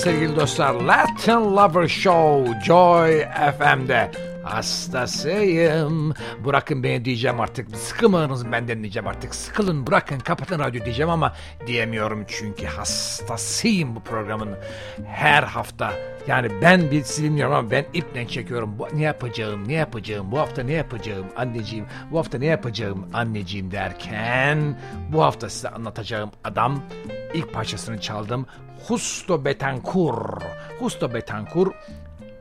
sevgili dostlar Latin Lover Show Joy FM'de hastasıyım. Bırakın beni diyeceğim artık. Sıkılmanız benden diyeceğim artık. Sıkılın bırakın kapatın radyo diyeceğim ama diyemiyorum çünkü hastasıyım bu programın her hafta. Yani ben bir bilmiyorum ama ben iple çekiyorum. Bu, ne yapacağım, ne yapacağım, bu hafta ne yapacağım anneciğim, bu hafta ne yapacağım anneciğim derken bu hafta size anlatacağım adam ilk parçasını çaldım. Justo Betancourt. Justo Betancourt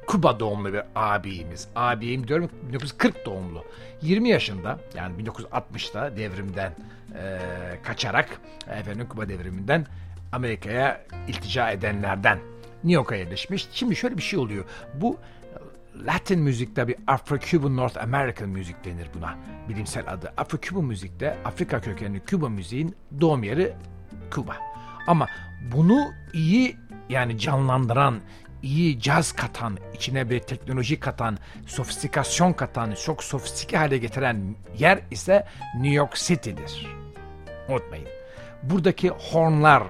Kuba doğumlu bir abimiz. Abim diyorum 1940 doğumlu. 20 yaşında yani 1960'da devrimden e, kaçarak efendim Kuba devriminden Amerika'ya iltica edenlerden New York'a yerleşmiş. Şimdi şöyle bir şey oluyor. Bu Latin müzikte bir Afro-Cuban North American müzik denir buna. Bilimsel adı. Afro-Cuban müzikte Afrika kökenli Küba müziğin doğum yeri Küba. Ama bunu iyi yani canlandıran, iyi caz katan, içine bir teknoloji katan, sofistikasyon katan, çok sofistike hale getiren yer ise New York City'dir. Unutmayın. Buradaki hornlar,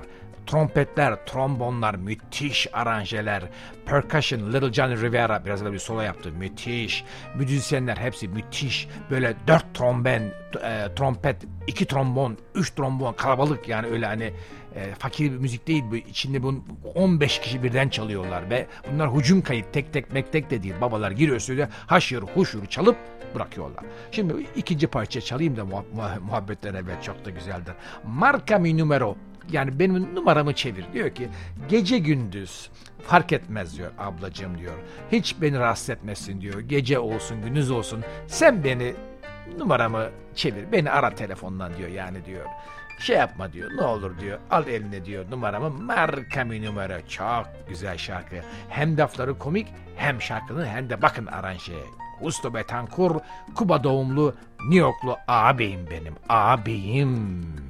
trompetler, trombonlar, müthiş aranjeler, percussion, Little Johnny Rivera biraz da bir solo yaptı, müthiş. Müzisyenler hepsi müthiş. Böyle dört tromben, e, trompet, iki trombon, üç trombon, kalabalık yani öyle hani e, fakir bir müzik değil bu. İçinde bu 15 kişi birden çalıyorlar ve bunlar hucum kayıt tek tek mek tek de değil. Babalar giriyor stüdyoya haşır huşur çalıp bırakıyorlar. Şimdi ikinci parça çalayım da muha muhabbetler evet çok da güzeldir. Marca mi numero yani benim numaramı çevir. Diyor ki gece gündüz fark etmez diyor ablacığım diyor. Hiç beni rahatsız etmesin diyor. Gece olsun gündüz olsun sen beni numaramı çevir. Beni ara telefondan diyor yani diyor. Şey yapma diyor ne olur diyor al eline diyor numaramı marka mi numara çok güzel şarkı. Hem lafları komik hem şarkının hem de bakın aranjeye. Usto Betancourt, Kuba doğumlu, New Yorklu ağabeyim benim, ağabeyim.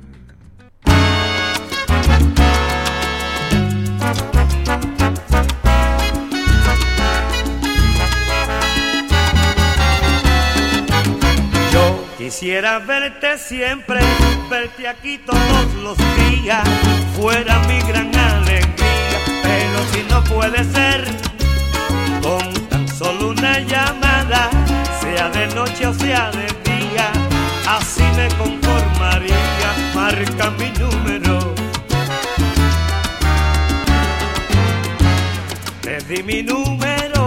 Quisiera verte siempre, verte aquí todos los días, fuera mi gran alegría, pero si no puede ser, con tan solo una llamada, sea de noche o sea de día, así me conformaría, marca mi número. Te di mi número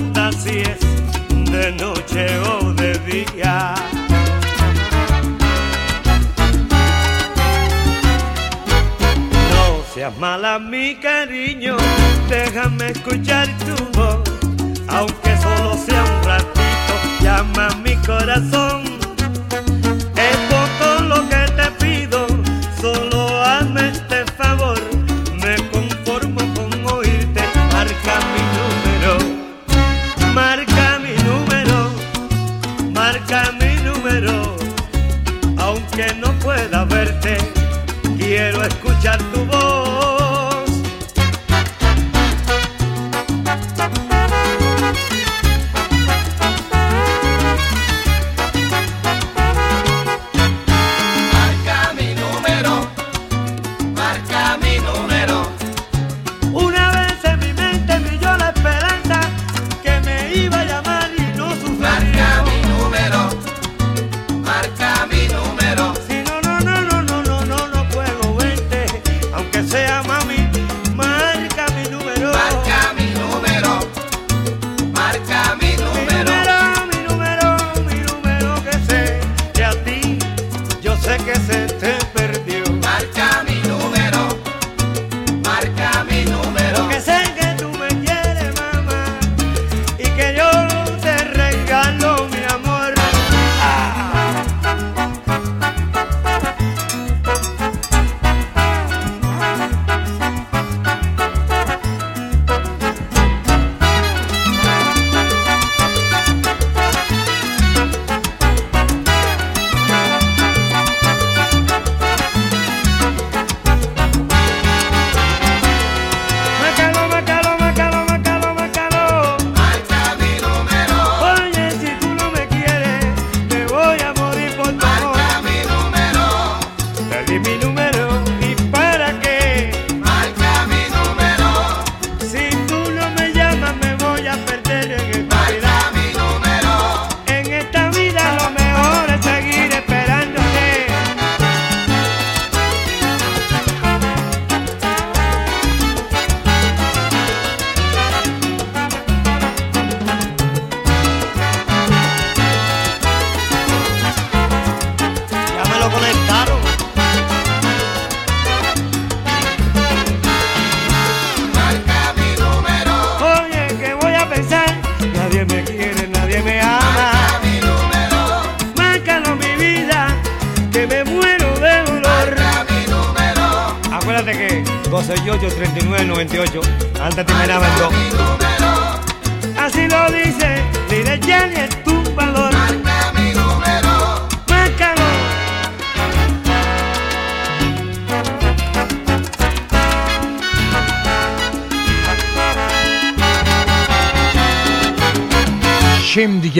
importa si es de noche o de día. No seas mala mi cariño, déjame escuchar tu voz, aunque solo sea un ratito, llama a mi corazón.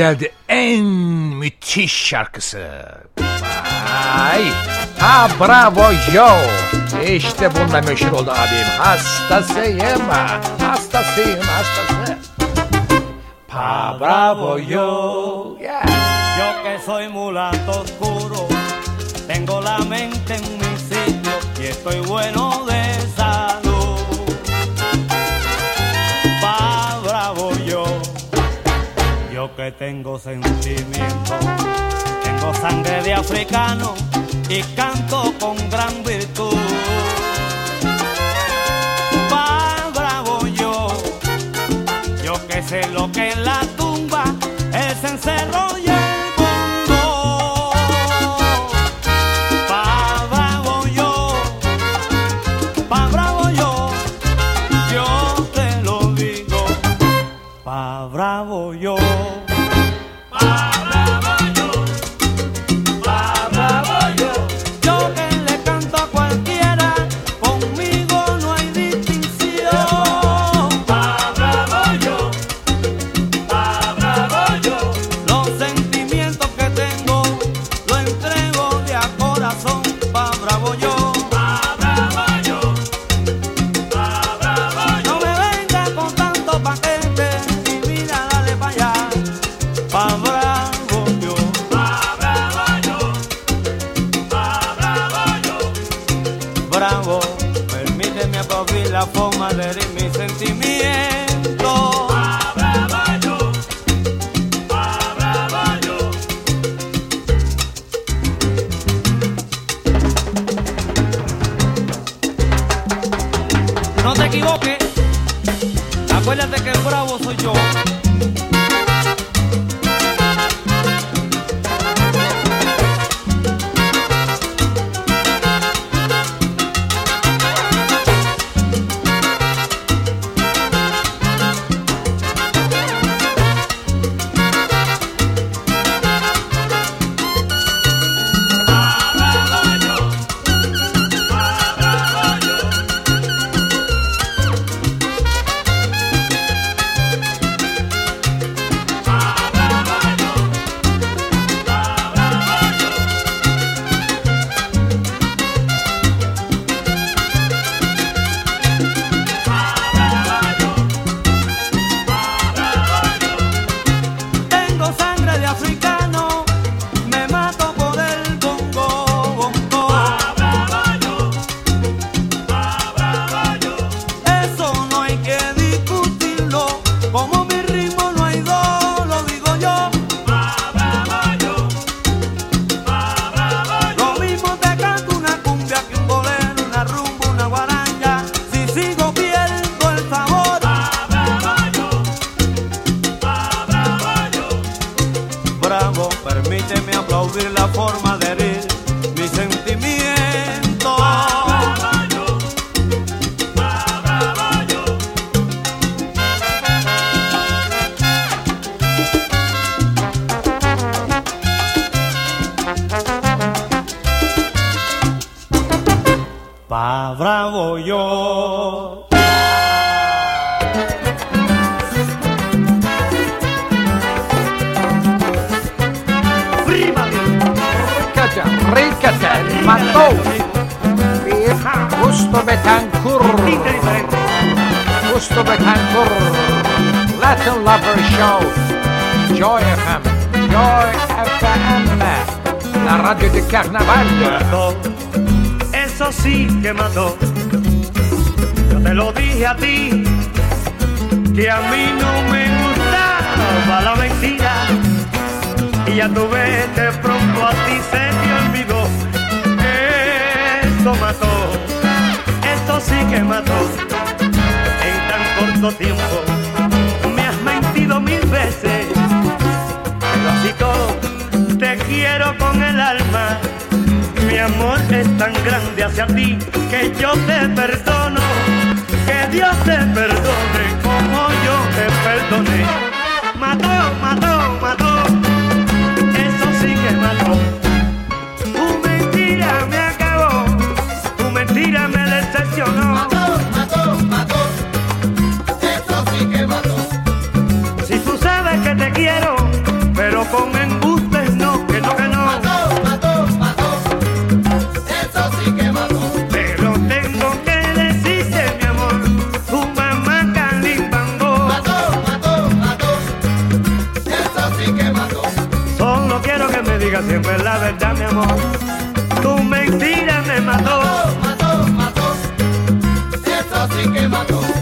Geldi en müthiş şarkısı. Ay, ha bravo yo. İşte bununla meşhur oldu abim. Hastasıyım, hastasıyım, hastası. Pa bravo yo. Yeah. Yo que soy mulato oscuro, tengo la mente en mi sitio y estoy bueno de tengo sentimiento, tengo sangre de africano y canto con gran virtud. Pa bravo yo, yo que sé lo que en la tumba es encerro y el mundo. Pa bravo yo, pa bravo yo, yo te lo digo. Pa bravo yo. Bye. Mató. En tan corto tiempo me has mentido mil veces. Pero te quiero con el alma. Mi amor es tan grande hacia ti que yo te perdono. Que Dios te perdone como yo te perdoné. Mató, mató, mató. Eso sí que mató. Tu mentira me Mató, mató, mató. Eso sí que mató. Si tú sabes que te quiero, pero con embustes no, que no, que no. Mató, mató, mató. Eso sí que mató. Pero tengo que decirte, mi amor, tu mamá calimbangó. Mató, mató, mató. Eso sí que mató. Solo quiero que me digas siempre la verdad, mi amor. Chicago.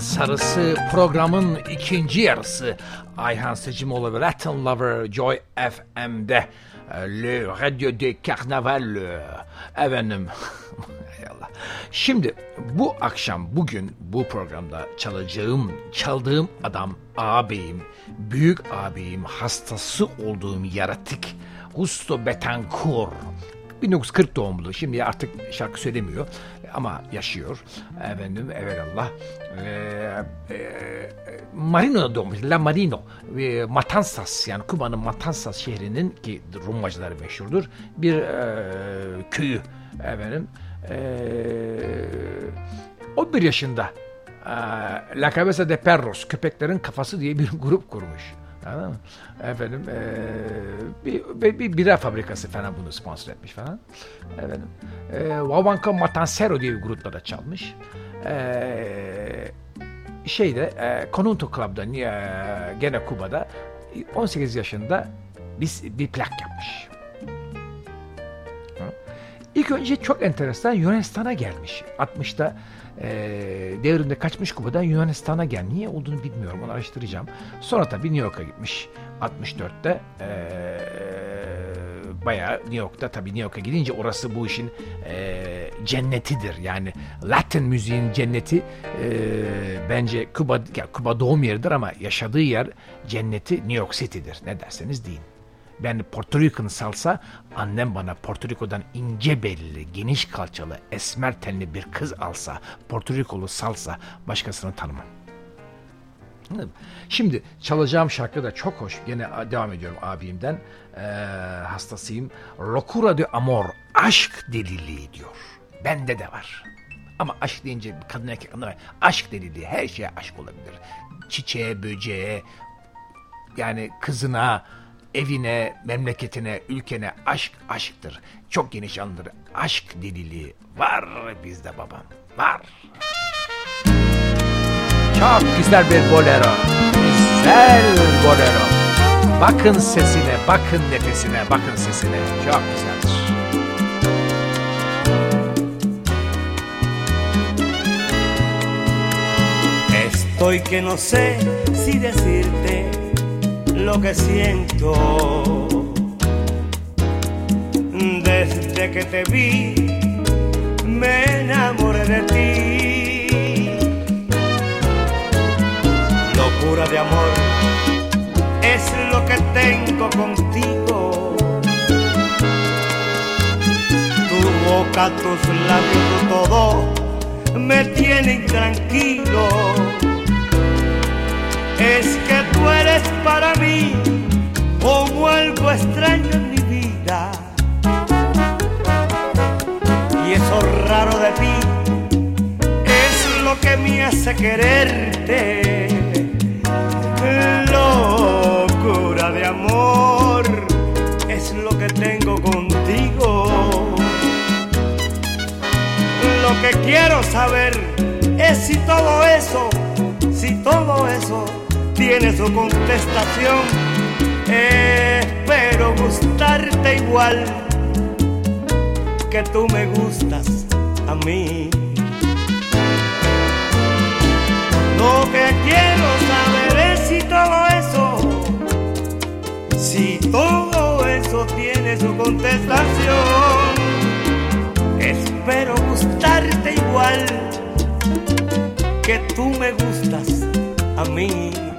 Sarısı programın ikinci yarısı. Ayhan Secimoğlu ve Latin Lover Joy FM'de e, Le Radio de Carnaval. Efendim Allah. Şimdi bu akşam bugün bu programda çalacağım çaldığım adam ağabeyim büyük ağabeyim hastası olduğum yaratık Gusto Betancourt. 1940 doğumlu. Şimdi artık şarkı söylemiyor ama yaşıyor. Efendim evelallah. Ee, e, Marino'da doğmuş. La Marino. E, Matanzas yani Küba'nın Matanzas şehrinin ki rumbacıları meşhurdur. Bir e, köyü efendim. E, 11 yaşında e, La Cabeza de Perros köpeklerin kafası diye bir grup kurmuş. Anladın mı? Efendim eee, bir, bir, bir bira fabrikası falan bunu sponsor etmiş falan. Efendim eee Wawanka Matancero diye bir grupta da çalmış. Eee şeyde eee Conunto Club'da eee, gene Kuba'da 18 yaşında bir, bir plak yapmış. İlk önce çok enteresan Yunanistan'a gelmiş. 60'ta e, devrinde kaçmış Kuba'dan Yunanistan'a gel. Niye olduğunu bilmiyorum onu araştıracağım. Sonra tabii New York'a gitmiş 64'te. E, bayağı New York'ta tabii New York'a gidince orası bu işin e, cennetidir. Yani Latin müziğin cenneti e, bence Kuba, Kuba doğum yeridir ama yaşadığı yer cenneti New York City'dir. Ne derseniz deyin. Ben Porto Rican salsa, annem bana Porto Rico'dan ince belli, geniş kalçalı, esmer tenli bir kız alsa, Porto Ricolu salsa başkasını tanımam. Şimdi çalacağım şarkı da çok hoş. Gene devam ediyorum abimden. Ee, hastasıyım. Locura de Amor, aşk deliliği diyor. Bende de var. Ama aşk deyince kadın erkek anlamıyor. Aşk deliliği her şeye aşk olabilir. Çiçeğe, böceğe, yani kızına, evine, memleketine, ülkene aşk aşktır. Çok geniş anılır. Aşk deliliği var bizde babam. Var. Çok güzel bir bolero. Güzel bolero. Bakın sesine, bakın nefesine, bakın sesine. Çok güzeldir. Estoy que no sé si decirte lo que siento. Desde que te vi, me enamoré de ti. Locura de amor es lo que tengo contigo. Tu boca, tus labios, todo me tiene intranquilo. Es que tú eres para mí como algo extraño en mi vida. Y eso raro de ti es lo que me hace quererte. Locura de amor es lo que tengo contigo. Lo que quiero saber es si todo eso, si todo eso tiene su contestación. Espero gustarte igual que tú me gustas a mí. Lo que quiero saber es si todo eso, si todo eso tiene su contestación. Espero gustarte igual que tú me gustas a mí.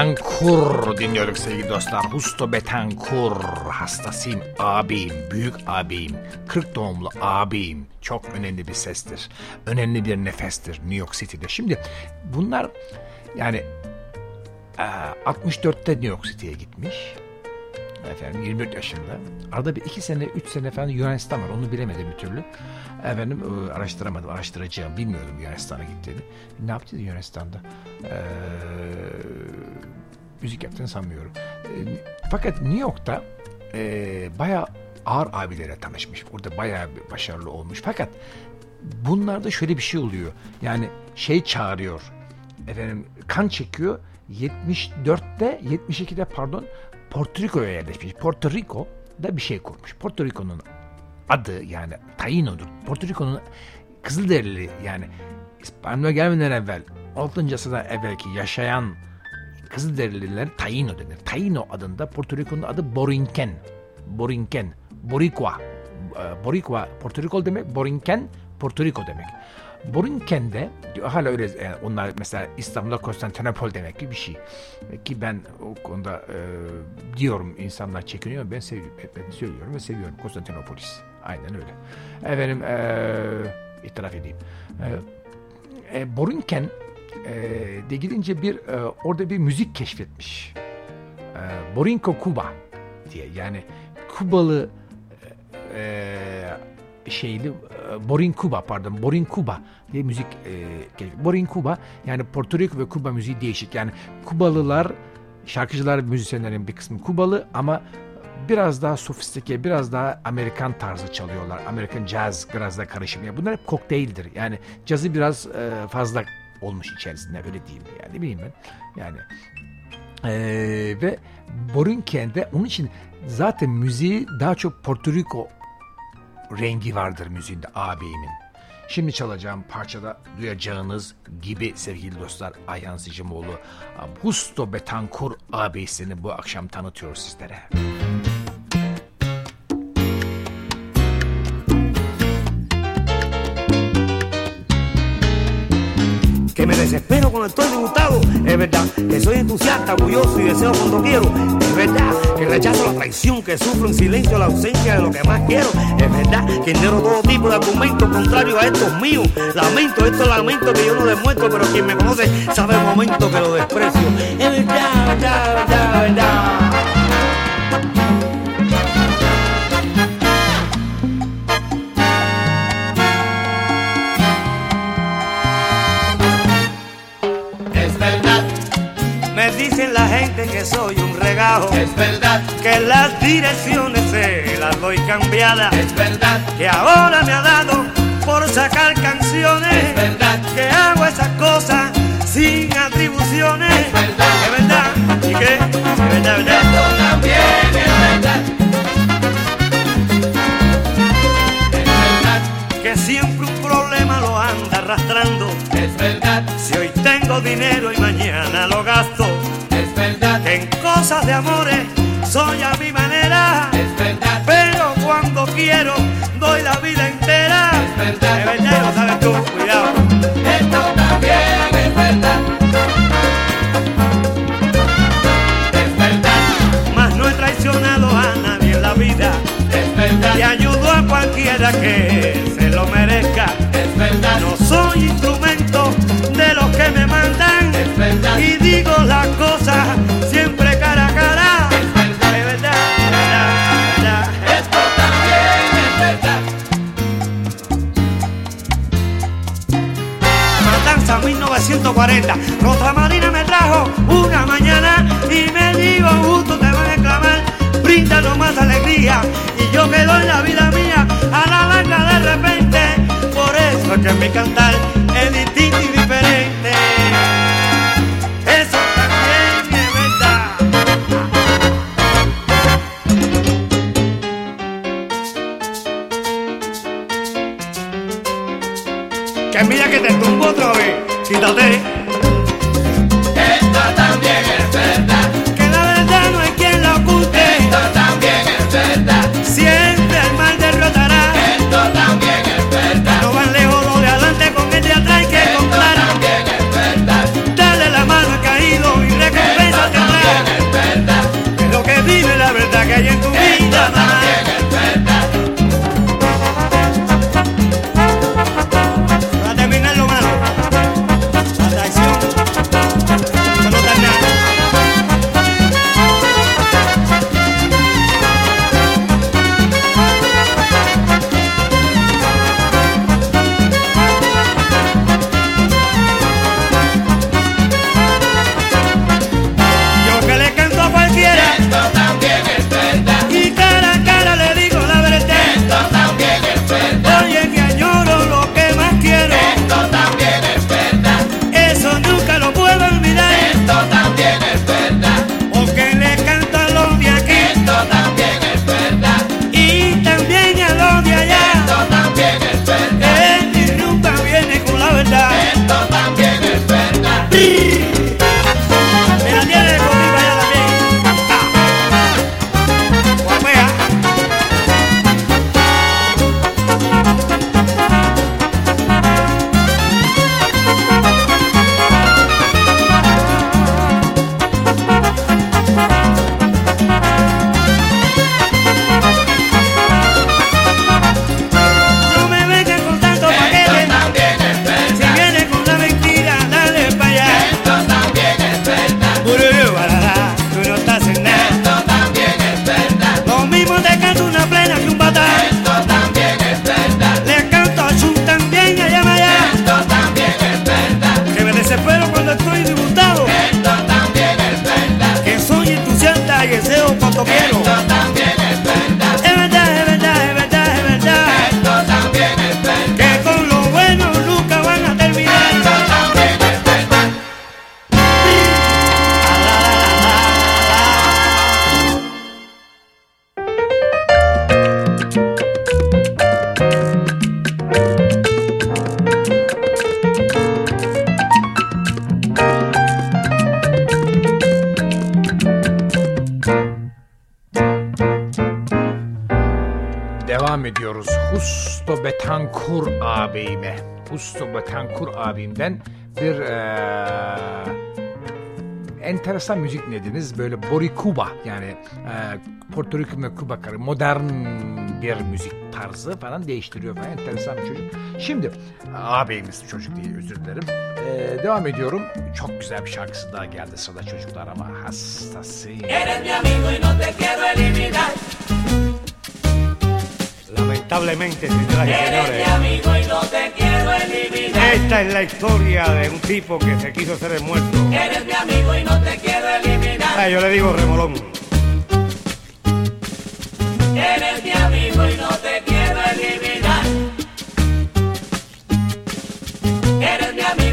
Betankur dinliyorduk sevgili dostlar. Husto Betankur hastasıyım abim, büyük abim, 40 doğumlu abim. Çok önemli bir sestir. Önemli bir nefestir New York City'de. Şimdi bunlar yani eee, 64'te New York City'ye gitmiş. Efendim 24 yaşında. Arada bir iki sene, üç sene falan Yunanistan var. Onu bilemedim bir türlü. Efendim e, araştıramadım, araştıracağım. Bilmiyordum Yunanistan'a gittiğini. Ne yaptı Yunanistan'da? Ee, müzik yaptığını sanmıyorum. Ee, fakat New York'ta e, bayağı ağır abilere tanışmış. Orada bayağı başarılı olmuş. Fakat bunlarda şöyle bir şey oluyor. Yani şey çağırıyor. Efendim kan çekiyor. 74'te 72'de pardon Porto Rico'ya yerleşmiş. Porto Rico'da bir şey kurmuş. Porto Rico'nun adı yani Taino'dur. Porto Rico'nun Kızılderili yani İspanyol'a gelmeden evvel 6. asırda evvelki yaşayan Kızılderililer Taino denir. Taino adında Porto Rico'nun adı Borinquen. Borinquen. Boricua. Ee, Boricua Porto Rico demek. Borinquen Porto Rico demek. Borinqen'de hala öyle yani onlar mesela İstanbul'da Konstantinopol demek gibi bir şey. Ki ben o konuda e, diyorum insanlar çekiniyor ben seviyorum. Ben söylüyorum ve seviyorum Konstantinopolis. Aynen öyle. Efendim e, itiraf edeyim. E, e, Borinquen e, de gidince bir e, orada bir müzik keşfetmiş. E, Borinco Cuba diye yani Kubalı e, şeyli e, Borin Cuba pardon Borin Cuba diye müzik e, Borin Cuba yani Porto Rico ve Kuba müziği değişik yani Kubalılar şarkıcılar müzisyenlerin bir kısmı Kubalı ama biraz daha sofistike, biraz daha Amerikan tarzı çalıyorlar. Amerikan jazz biraz da karışım. Yani bunlar hep kokteyldir. Yani cazı biraz e, fazla olmuş içerisinde öyle diyeyim. Yani ne bileyim ben. Yani ee, ve Borinqen'de onun için zaten müziği daha çok Porto Rico rengi vardır müziğinde ağabeyimin. Şimdi çalacağım parçada duyacağınız gibi sevgili dostlar Ayhan Sicimoğlu Busto Betankur ağabeyisini bu akşam tanıtıyor sizlere. Que me desespero cuando estoy diputado. Es verdad que soy entusiasta, orgulloso y deseo cuando quiero. Es verdad que rechazo la traición, que sufro en silencio la ausencia de lo que más quiero. Es verdad que ignoro todo tipo de argumentos contrarios a estos míos. Lamento estos lamentos que yo no demuestro, pero quien me conoce sabe el momento que lo desprecio. Es verdad, verdad, verdad, verdad. Dicen la gente que soy un regajo. Es verdad. Que las direcciones se las doy cambiadas. Es verdad. Que ahora me ha dado por sacar canciones. Es verdad. Que hago esas cosas sin atribuciones. Es verdad. Es verdad. ¿Y qué? Es verdad, verdad. Esto también es verdad. Es verdad. Que siempre un problema lo anda arrastrando. Es verdad. Si hoy tengo dinero y mañana lo gasto. En cosas de amores soy a mi manera. Es verdad. Pero cuando quiero doy la vida entera. Es verdad. Es verdad, lo sabes tú, cuidado. Esto también es verdad. Es verdad. Mas no he traicionado a nadie en la vida. Es Y verdad. ayudo a cualquiera que se lo merezca. Es verdad. No soy instrumento de los que me mandan. Es verdad. Y digo las cosas 340. Rosa Marina me trajo enteresan müzik dediniz. Böyle Boricua yani eee Porto Rico ve Küba karı modern bir müzik tarzı falan değiştiriyor falan. Enteresan bir çocuk. Şimdi ağabeyimiz çocuk diye özür dilerim. Eee, devam ediyorum. Çok güzel bir şarkısı daha geldi sırada çocuklar ama hastasıyım. lamentablemente, señoras y señores. Amigo y no te quiero eliminar. Esta es la historia de un tipo que se quiso ser el muerto. Eres mi amigo y no te quiero eliminar. Ah, yo le digo remolón. Eres mi amigo y no te quiero eliminar. Eres mi amigo.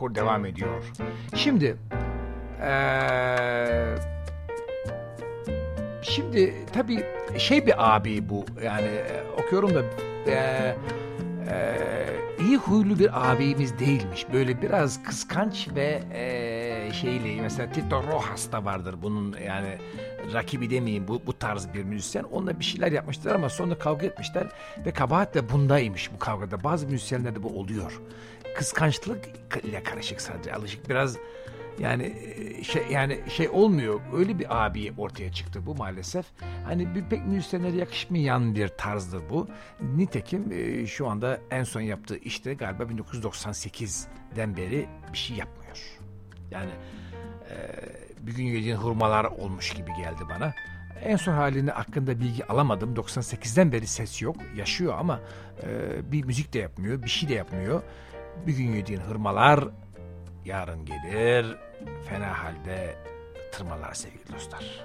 kur devam ediyor. Şimdi ee, şimdi tabii şey bir abi bu yani okuyorum da ee, ee, iyi huylu bir abimiz değilmiş. Böyle biraz kıskanç ve ee, şeyli mesela Tito Rojas da vardır bunun yani rakibi demeyeyim bu, bu tarz bir müzisyen. Onunla bir şeyler yapmışlar ama sonra kavga etmişler ve kabahat de bundaymış bu kavgada. Bazı müzisyenlerde bu oluyor. Kıskançlık ile karışık sadece alışık biraz yani e, şey yani şey olmuyor. Öyle bir abi ortaya çıktı bu maalesef. Hani bir pek müzisyenlere yakışmayan bir tarzdır bu. Nitekim e, şu anda en son yaptığı işte galiba 1998'den beri bir şey yapmıyor. Yani e, bir gün yediğin hurmalar olmuş gibi geldi bana. En son halini hakkında bilgi alamadım. 98'den beri ses yok. Yaşıyor ama e, bir müzik de yapmıyor. Bir şey de yapmıyor. Bir gün yediğin hırmalar yarın gelir. Fena halde tırmalar sevgili dostlar.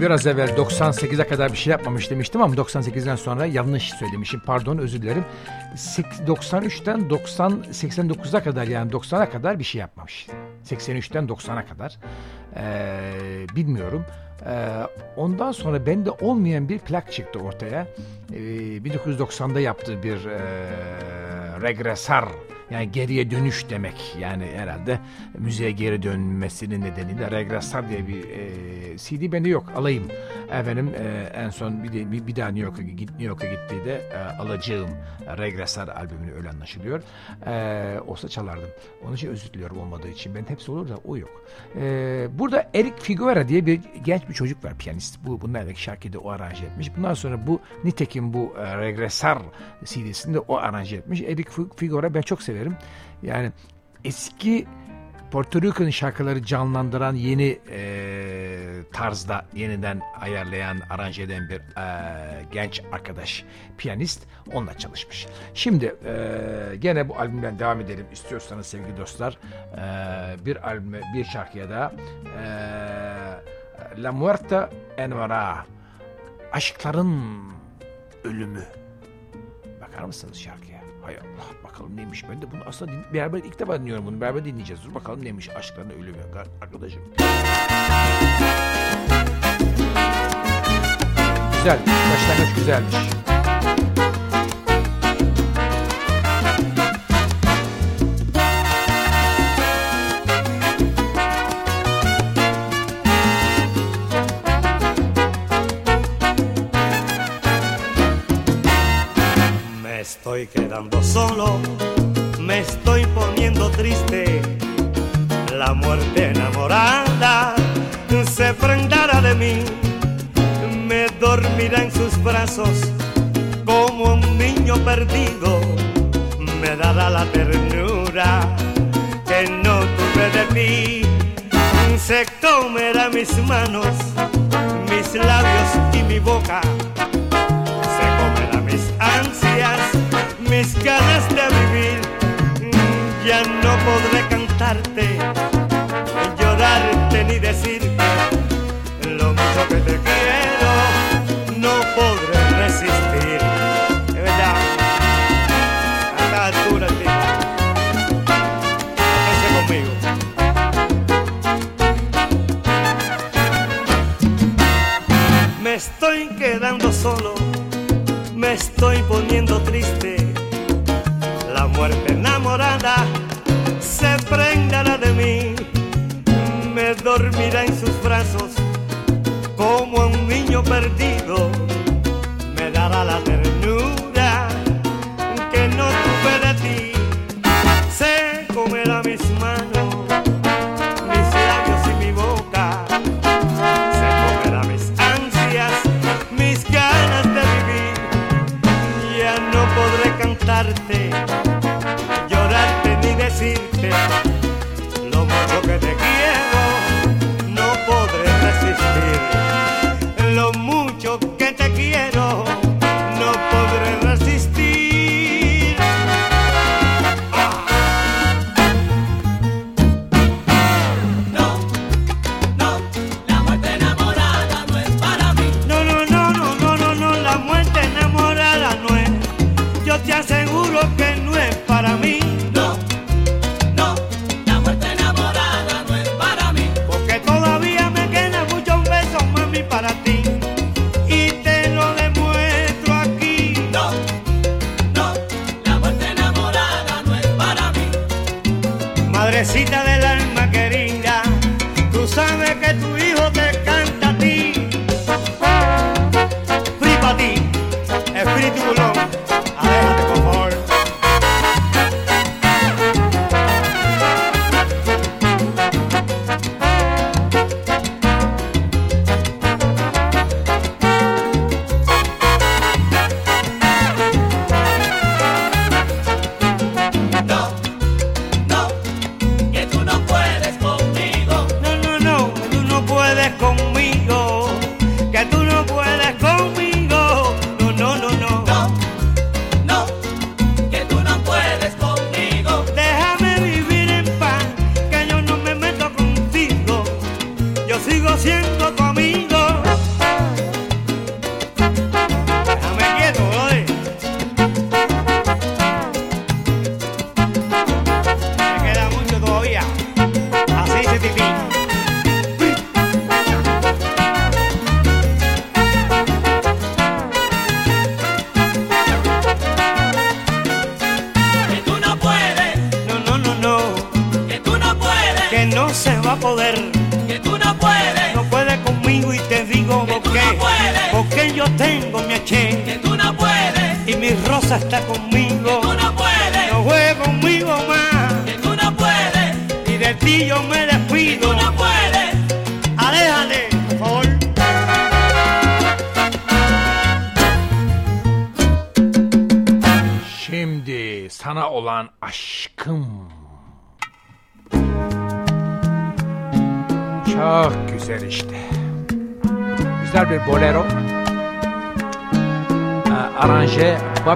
Biraz evvel 98'e kadar bir şey yapmamış demiştim ama 98'den sonra yanlış söylemişim. Pardon özür dilerim. 93'ten 90 89'a kadar yani 90'a kadar bir şey yapmamış. 83'ten 90'a kadar. Ee, bilmiyorum. Ee, ondan sonra bende olmayan bir plak çıktı ortaya. Ee, 1990'da yaptığı bir e, regresar yani geriye dönüş demek. Yani herhalde müziğe geri dönmesinin nedeniyle Regressar diye bir e, CD bende yok. Alayım. Efendim e, en son bir, de, bir, bir daha New York'a New York'a gittiği de e, alacağım Regressar albümünü öyle anlaşılıyor. E, olsa çalardım. Onun için özür diliyorum olmadığı için. Ben hepsi olur da o yok. E, burada Eric Figueroa diye bir genç bir çocuk var piyanist. Bu bunlar evvelki şarkıyı o aranje etmiş. Bundan sonra bu nitekim bu e, Regressar CD'sinde o aranje etmiş. Eric Figueroa ben çok severim. Yani eski Puerto Rican şarkıları canlandıran yeni e, tarzda yeniden ayarlayan, aranje eden bir e, genç arkadaş, piyanist onunla çalışmış. Şimdi e, gene bu albümden devam edelim istiyorsanız sevgili dostlar. E, bir albüme, bir şarkıya da e, La Muerta Envara Aşkların Ölümü. Bakar mısınız şarkıya? Hay Allah bakalım neymiş. Ben de bunu aslında din, beraber ilk defa dinliyorum bunu. Beraber dinleyeceğiz. Dur bakalım neymiş aşkların ölümü arkadaşım. Güzel. Başlangıç güzelmiş. Estoy quedando solo, me estoy poniendo triste. La muerte enamorada se prendará de mí, me dormirá en sus brazos como un niño perdido. Me dará la ternura que no tuve de ti. Se comerá mis manos, mis labios y mi boca se comerá mis ansias, mis ganas de vivir. Mm, Ya no podré cantarte, llorarte ni decirte lo mucho que te quiero. No podré resistir. Es verdad. A esta altura, tío. Atense conmigo. Me estoy quedando solo me estoy poniendo triste. Muerte enamorada se prendará de mí, me dormirá en sus brazos como un niño perdido. Me dará la ternura que no tuve de ti. Se comerá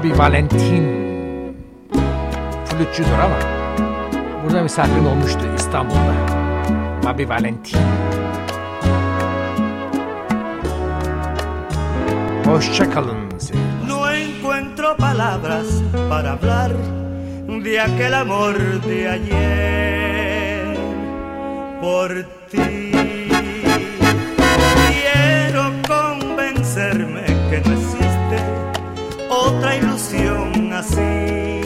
Bobby Valentin flütçüdür ama burada misafirim olmuştu İstanbul'da. Bobby Valentin. Hoşça kalın sevgili. No encuentro palabras para hablar de aquel amor de ayer por ti. Quiero convencerme que no existe otra ilusión nací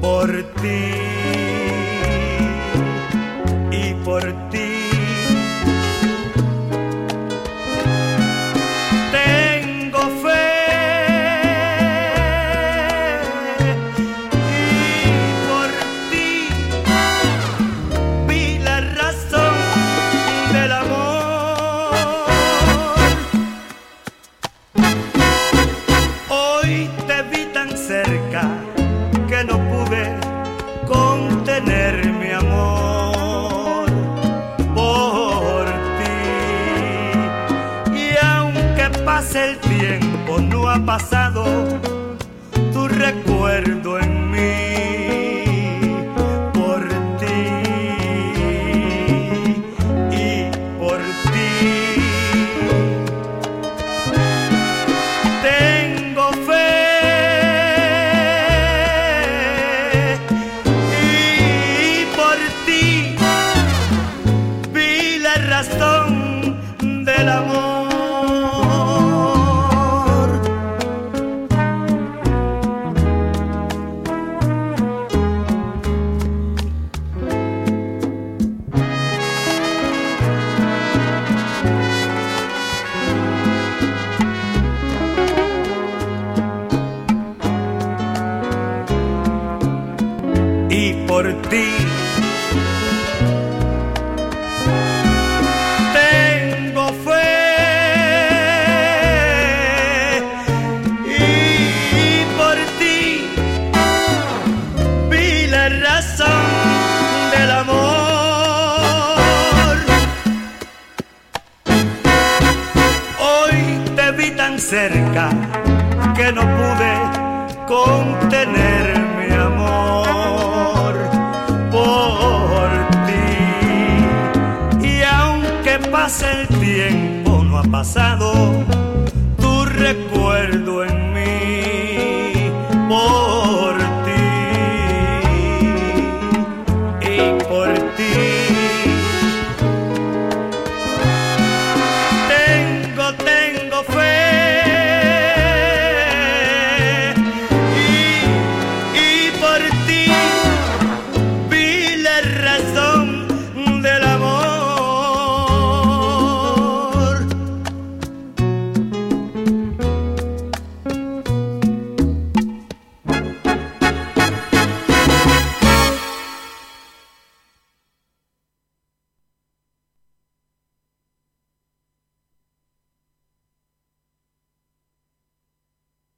por ti.